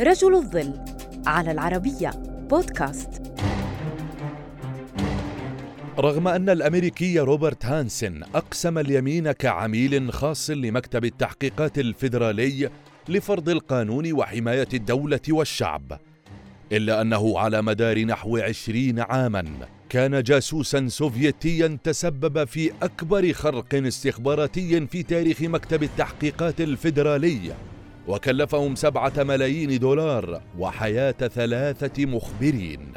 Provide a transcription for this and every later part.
رجل الظل على العربية بودكاست. رغم أن الأمريكي روبرت هانسن أقسم اليمين كعميل خاص لمكتب التحقيقات الفيدرالي لفرض القانون وحماية الدولة والشعب إلا أنه على مدار نحو عشرين عاماً كان جاسوسا سوفيتيا تسبب في أكبر خرق استخباراتي في تاريخ مكتب التحقيقات الفيدرالي. وكلفهم سبعة ملايين دولار وحياة ثلاثة مخبرين.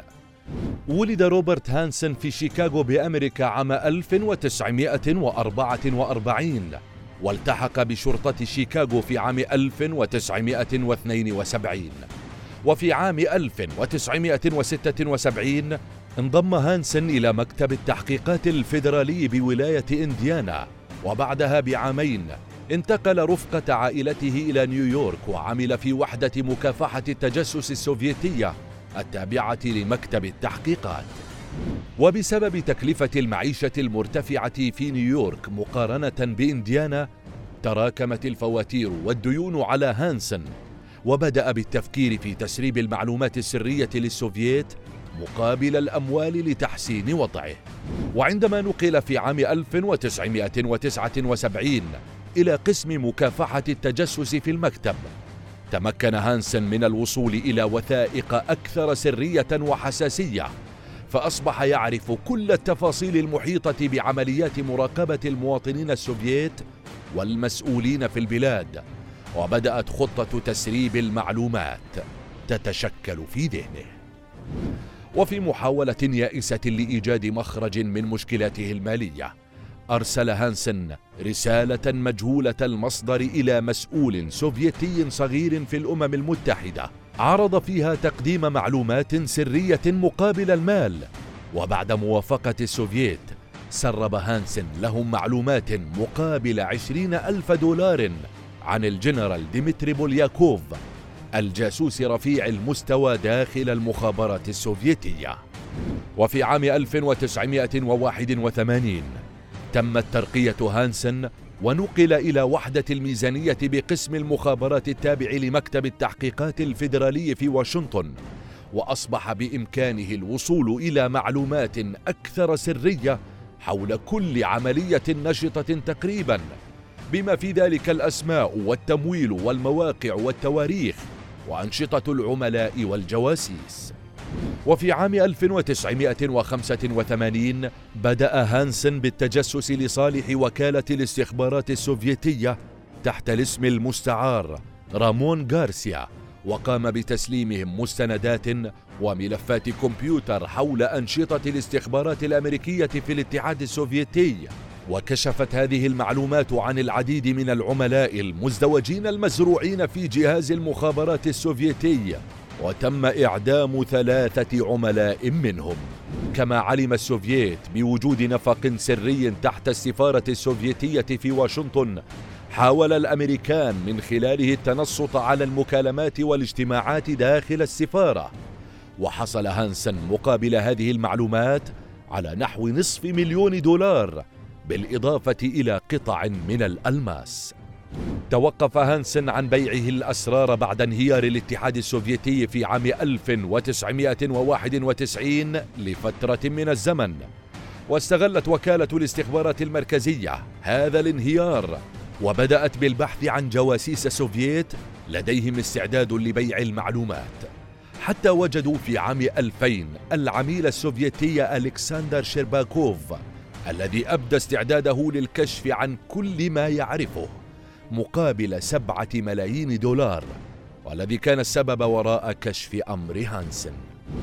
ولد روبرت هانسن في شيكاغو بأمريكا عام 1944 والتحق بشرطة شيكاغو في عام 1972 وفي عام 1976 انضم هانسن إلى مكتب التحقيقات الفيدرالي بولاية إنديانا وبعدها بعامين انتقل رفقة عائلته إلى نيويورك وعمل في وحدة مكافحة التجسس السوفيتية التابعة لمكتب التحقيقات. وبسبب تكلفة المعيشة المرتفعة في نيويورك مقارنة بإنديانا تراكمت الفواتير والديون على هانسن وبدأ بالتفكير في تسريب المعلومات السرية للسوفييت مقابل الأموال لتحسين وضعه. وعندما نقل في عام 1979 إلى قسم مكافحة التجسس في المكتب. تمكن هانسن من الوصول إلى وثائق أكثر سرية وحساسية فأصبح يعرف كل التفاصيل المحيطة بعمليات مراقبة المواطنين السوفييت والمسؤولين في البلاد وبدأت خطة تسريب المعلومات تتشكل في ذهنه. وفي محاولة يائسة لإيجاد مخرج من مشكلاته المالية أرسل هانسن رسالة مجهولة المصدر إلى مسؤول سوفيتي صغير في الأمم المتحدة. عرض فيها تقديم معلومات سرية مقابل المال. وبعد موافقة السوفييت سرب هانسن لهم معلومات مقابل عشرين ألف دولار عن الجنرال ديمتري بولياكوف الجاسوس رفيع المستوى داخل المخابرات السوفيتية. وفي عام 1981 تمت ترقية هانسن ونقل إلى وحدة الميزانية بقسم المخابرات التابع لمكتب التحقيقات الفيدرالي في واشنطن وأصبح بإمكانه الوصول إلى معلومات أكثر سرية حول كل عملية نشطة تقريبا بما في ذلك الأسماء والتمويل والمواقع والتواريخ وأنشطة العملاء والجواسيس. وفي عام 1985 بدأ هانسن بالتجسس لصالح وكالة الاستخبارات السوفيتية تحت الاسم المستعار رامون غارسيا وقام بتسليمهم مستندات وملفات كمبيوتر حول أنشطة الاستخبارات الأمريكية في الاتحاد السوفيتي. وكشفت هذه المعلومات عن العديد من العملاء المزدوجين المزروعين في جهاز المخابرات السوفيتي. وتم إعدام ثلاثة عملاء منهم. كما علم السوفييت بوجود نفق سري تحت السفارة السوفيتية في واشنطن حاول الأمريكان من خلاله التنصت على المكالمات والاجتماعات داخل السفارة. وحصل هانسن مقابل هذه المعلومات على نحو نصف مليون دولار بالإضافة إلى قطع من الألماس. توقف هانسن عن بيعه الأسرار بعد انهيار الاتحاد السوفيتي في عام 1991 لفترة من الزمن. واستغلت وكالة الاستخبارات المركزية هذا الانهيار وبدأت بالبحث عن جواسيس سوفييت لديهم استعداد لبيع المعلومات. حتى وجدوا في عام 2000 العميل السوفيتي ألكسندر شيرباكوف الذي أبدى استعداده للكشف عن كل ما يعرفه. مقابل سبعة ملايين دولار والذي كان السبب وراء كشف أمر هانسن.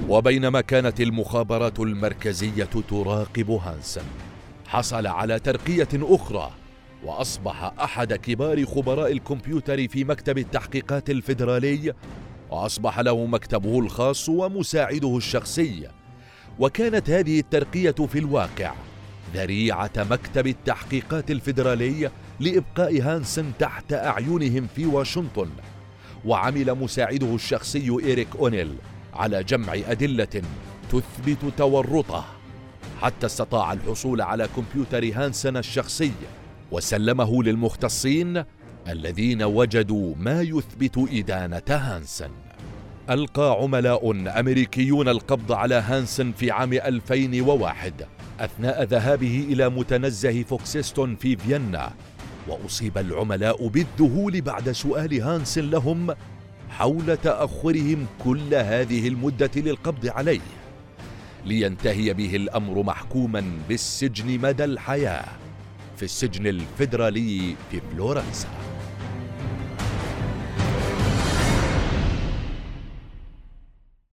وبينما كانت المخابرات المركزية تراقب هانسن حصل على ترقية أخرى وأصبح أحد كبار خبراء الكمبيوتر في مكتب التحقيقات الفيدرالي وأصبح له مكتبه الخاص ومساعده الشخصي. وكانت هذه الترقية في الواقع. ذريعة مكتب التحقيقات الفيدرالي لإبقاء هانسن تحت أعينهم في واشنطن. وعمل مساعده الشخصي إيريك أونيل على جمع أدلة تثبت تورطه. حتى استطاع الحصول على كمبيوتر هانسن الشخصي وسلمه للمختصين الذين وجدوا ما يثبت إدانة هانسن. ألقى عملاء أمريكيون القبض على هانسن في عام 2001 أثناء ذهابه إلى متنزه فوكسيستون في فيينا وأصيب العملاء بالذهول بعد سؤال هانسن لهم حول تأخرهم كل هذه المدة للقبض عليه. لينتهي به الأمر محكوما بالسجن مدى الحياة في السجن الفيدرالي في فلورنسا.